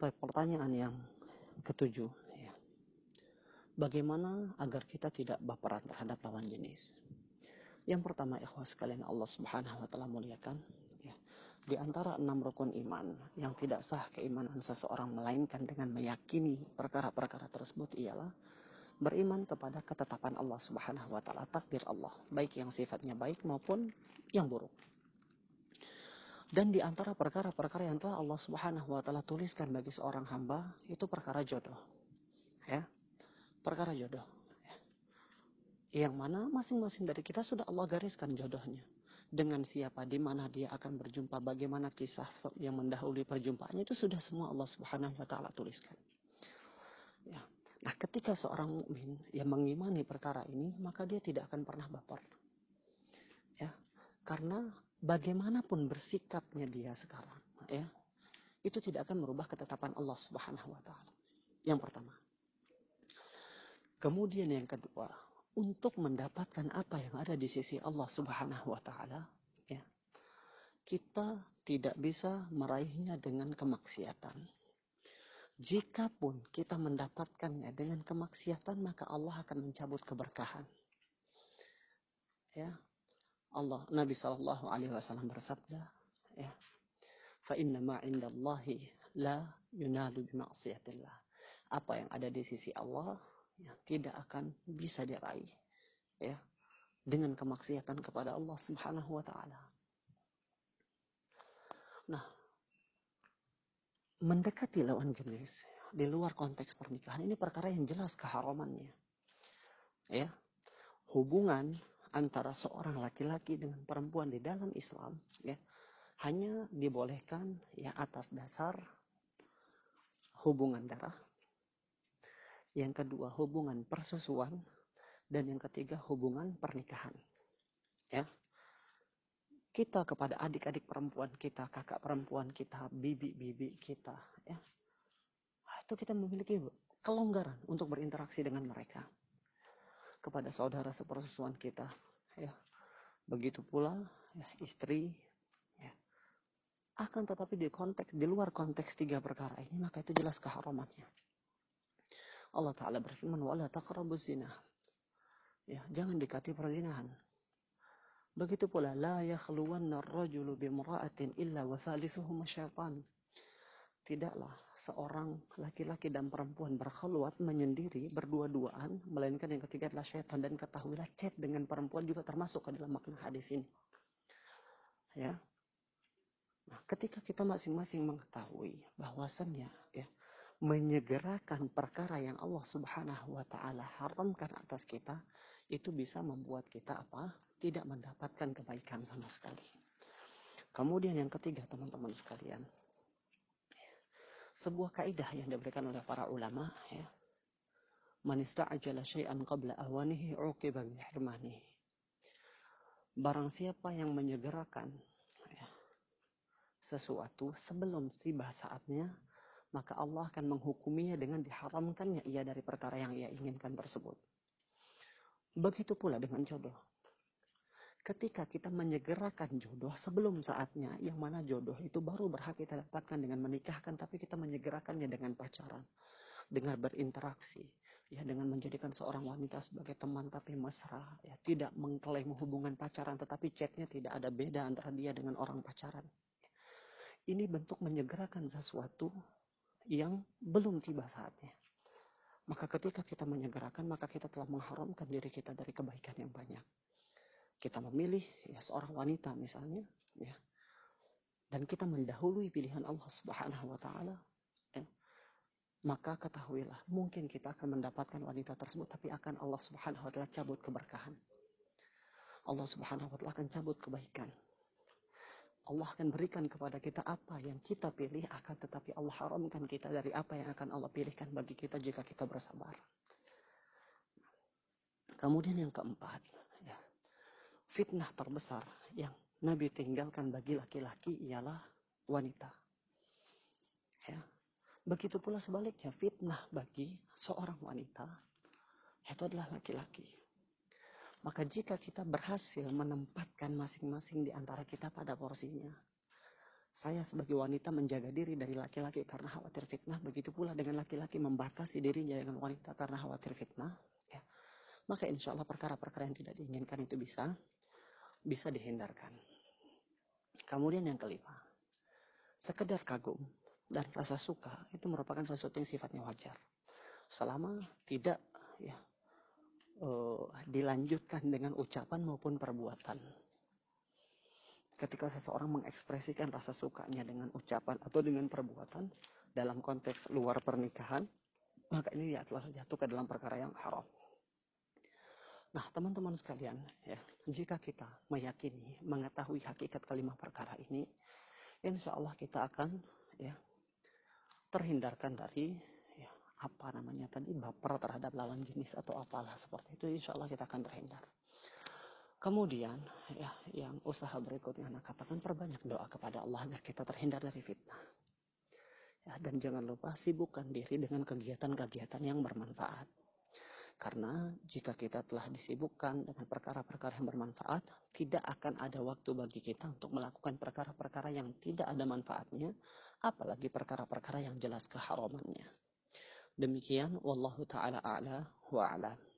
Tapi pertanyaan yang ketujuh, ya. bagaimana agar kita tidak baperan terhadap lawan jenis? Yang pertama, ikhwas sekalian Allah Subhanahu wa taala muliakan, ya. Di antara enam rukun iman yang tidak sah keimanan seseorang melainkan dengan meyakini perkara-perkara tersebut ialah beriman kepada ketetapan Allah Subhanahu wa taala, takdir Allah, baik yang sifatnya baik maupun yang buruk. Dan di antara perkara-perkara yang telah Allah Subhanahu wa taala tuliskan bagi seorang hamba itu perkara jodoh. Ya. Perkara jodoh. Ya. Yang mana masing-masing dari kita sudah Allah gariskan jodohnya. Dengan siapa, di mana dia akan berjumpa, bagaimana kisah yang mendahului perjumpaannya itu sudah semua Allah Subhanahu wa taala tuliskan. Ya. Nah, ketika seorang mukmin yang mengimani perkara ini, maka dia tidak akan pernah baper. Ya. Karena bagaimanapun bersikapnya dia sekarang, ya, itu tidak akan merubah ketetapan Allah Subhanahu wa taala. Yang pertama. Kemudian yang kedua, untuk mendapatkan apa yang ada di sisi Allah Subhanahu wa taala, ya. Kita tidak bisa meraihnya dengan kemaksiatan. Jikapun kita mendapatkannya dengan kemaksiatan, maka Allah akan mencabut keberkahan. Ya, Allah Nabi Shallallahu Alaihi Wasallam bersabda, ya, fa inna ma indallahi la yunadu bima'siyatillah. Apa yang ada di sisi Allah ya, tidak akan bisa diraih ya dengan kemaksiatan kepada Allah Subhanahu wa taala. Nah, mendekati lawan jenis di luar konteks pernikahan ini perkara yang jelas keharamannya. Ya. Hubungan antara seorang laki-laki dengan perempuan di dalam Islam ya hanya dibolehkan ya atas dasar hubungan darah. Yang kedua hubungan persusuan dan yang ketiga hubungan pernikahan ya. Kita kepada adik-adik perempuan kita kakak perempuan kita bibi-bibi kita ya. Itu kita memiliki kelonggaran untuk berinteraksi dengan mereka kepada saudara sepersusuan kita. Ya begitu pula ya, istri ya. akan tetapi di konteks di luar konteks tiga perkara ini maka itu jelas keharamannya Allah taala berfirman wala taqrabu zina. Ya jangan dekati perzinahan. Begitu pula la yakhluwanna ar-rajulu bimra'atin illa wa thalithuhum syaitan tidaklah seorang laki-laki dan perempuan berkhulwat menyendiri berdua-duaan melainkan yang ketiga adalah syaitan. Dan ketahuilah chat dengan perempuan juga termasuk ke dalam makna hadis ini. Ya. Nah ketika kita masing-masing mengetahui bahwasannya ya menyegerakan perkara yang Allah Subhanahu wa taala haramkan atas kita itu bisa membuat kita apa? Tidak mendapatkan kebaikan sama sekali. Kemudian yang ketiga teman-teman sekalian sebuah kaidah yang diberikan oleh para ulama ya. Man ista'jala syai'an qabla awanihi uqiba bihirmanihi. Barang siapa yang menyegerakan ya, sesuatu sebelum tiba saatnya, maka Allah akan menghukuminya dengan diharamkannya ia dari perkara yang ia inginkan tersebut. Begitu pula dengan jodoh ketika kita menyegerakan jodoh sebelum saatnya, yang mana jodoh itu baru berhak kita dapatkan dengan menikahkan, tapi kita menyegerakannya dengan pacaran, dengan berinteraksi, ya dengan menjadikan seorang wanita sebagai teman tapi mesra, ya tidak mengklaim hubungan pacaran, tetapi chatnya tidak ada beda antara dia dengan orang pacaran. Ini bentuk menyegerakan sesuatu yang belum tiba saatnya. Maka ketika kita menyegerakan, maka kita telah mengharamkan diri kita dari kebaikan yang banyak kita memilih ya seorang wanita misalnya ya dan kita mendahului pilihan Allah Subhanahu wa taala ya, maka ketahuilah mungkin kita akan mendapatkan wanita tersebut tapi akan Allah Subhanahu wa taala cabut keberkahan. Allah Subhanahu wa taala akan cabut kebaikan. Allah akan berikan kepada kita apa yang kita pilih akan tetapi Allah haramkan kita dari apa yang akan Allah pilihkan bagi kita jika kita bersabar. Kemudian yang keempat, fitnah terbesar yang Nabi tinggalkan bagi laki-laki ialah wanita. Ya. Begitu pula sebaliknya fitnah bagi seorang wanita itu adalah laki-laki. Maka jika kita berhasil menempatkan masing-masing di antara kita pada porsinya, Saya sebagai wanita menjaga diri dari laki-laki karena khawatir fitnah. Begitu pula dengan laki-laki membatasi dirinya dengan wanita karena khawatir fitnah. Ya. Maka insya Allah perkara-perkara yang tidak diinginkan itu bisa bisa dihindarkan. Kemudian yang kelima, sekedar kagum dan rasa suka itu merupakan sesuatu yang sifatnya wajar. Selama tidak ya uh, dilanjutkan dengan ucapan maupun perbuatan ketika seseorang mengekspresikan rasa sukanya dengan ucapan atau dengan perbuatan dalam konteks luar pernikahan, maka ini ya telah jatuh ke dalam perkara yang haram. Nah, teman-teman sekalian, ya, jika kita meyakini, mengetahui hakikat kelima perkara ini, insya Allah kita akan ya terhindarkan dari ya, apa namanya tadi baper terhadap lawan jenis atau apalah seperti itu, insya Allah kita akan terhindar. Kemudian, ya, yang usaha berikutnya anak katakan perbanyak doa kepada Allah agar kita terhindar dari fitnah. Ya, dan jangan lupa sibukkan diri dengan kegiatan-kegiatan yang bermanfaat. Karena jika kita telah disibukkan dengan perkara-perkara yang bermanfaat, tidak akan ada waktu bagi kita untuk melakukan perkara-perkara yang tidak ada manfaatnya, apalagi perkara-perkara yang jelas keharamannya. Demikian, wallahu taala a'la wa a'lam.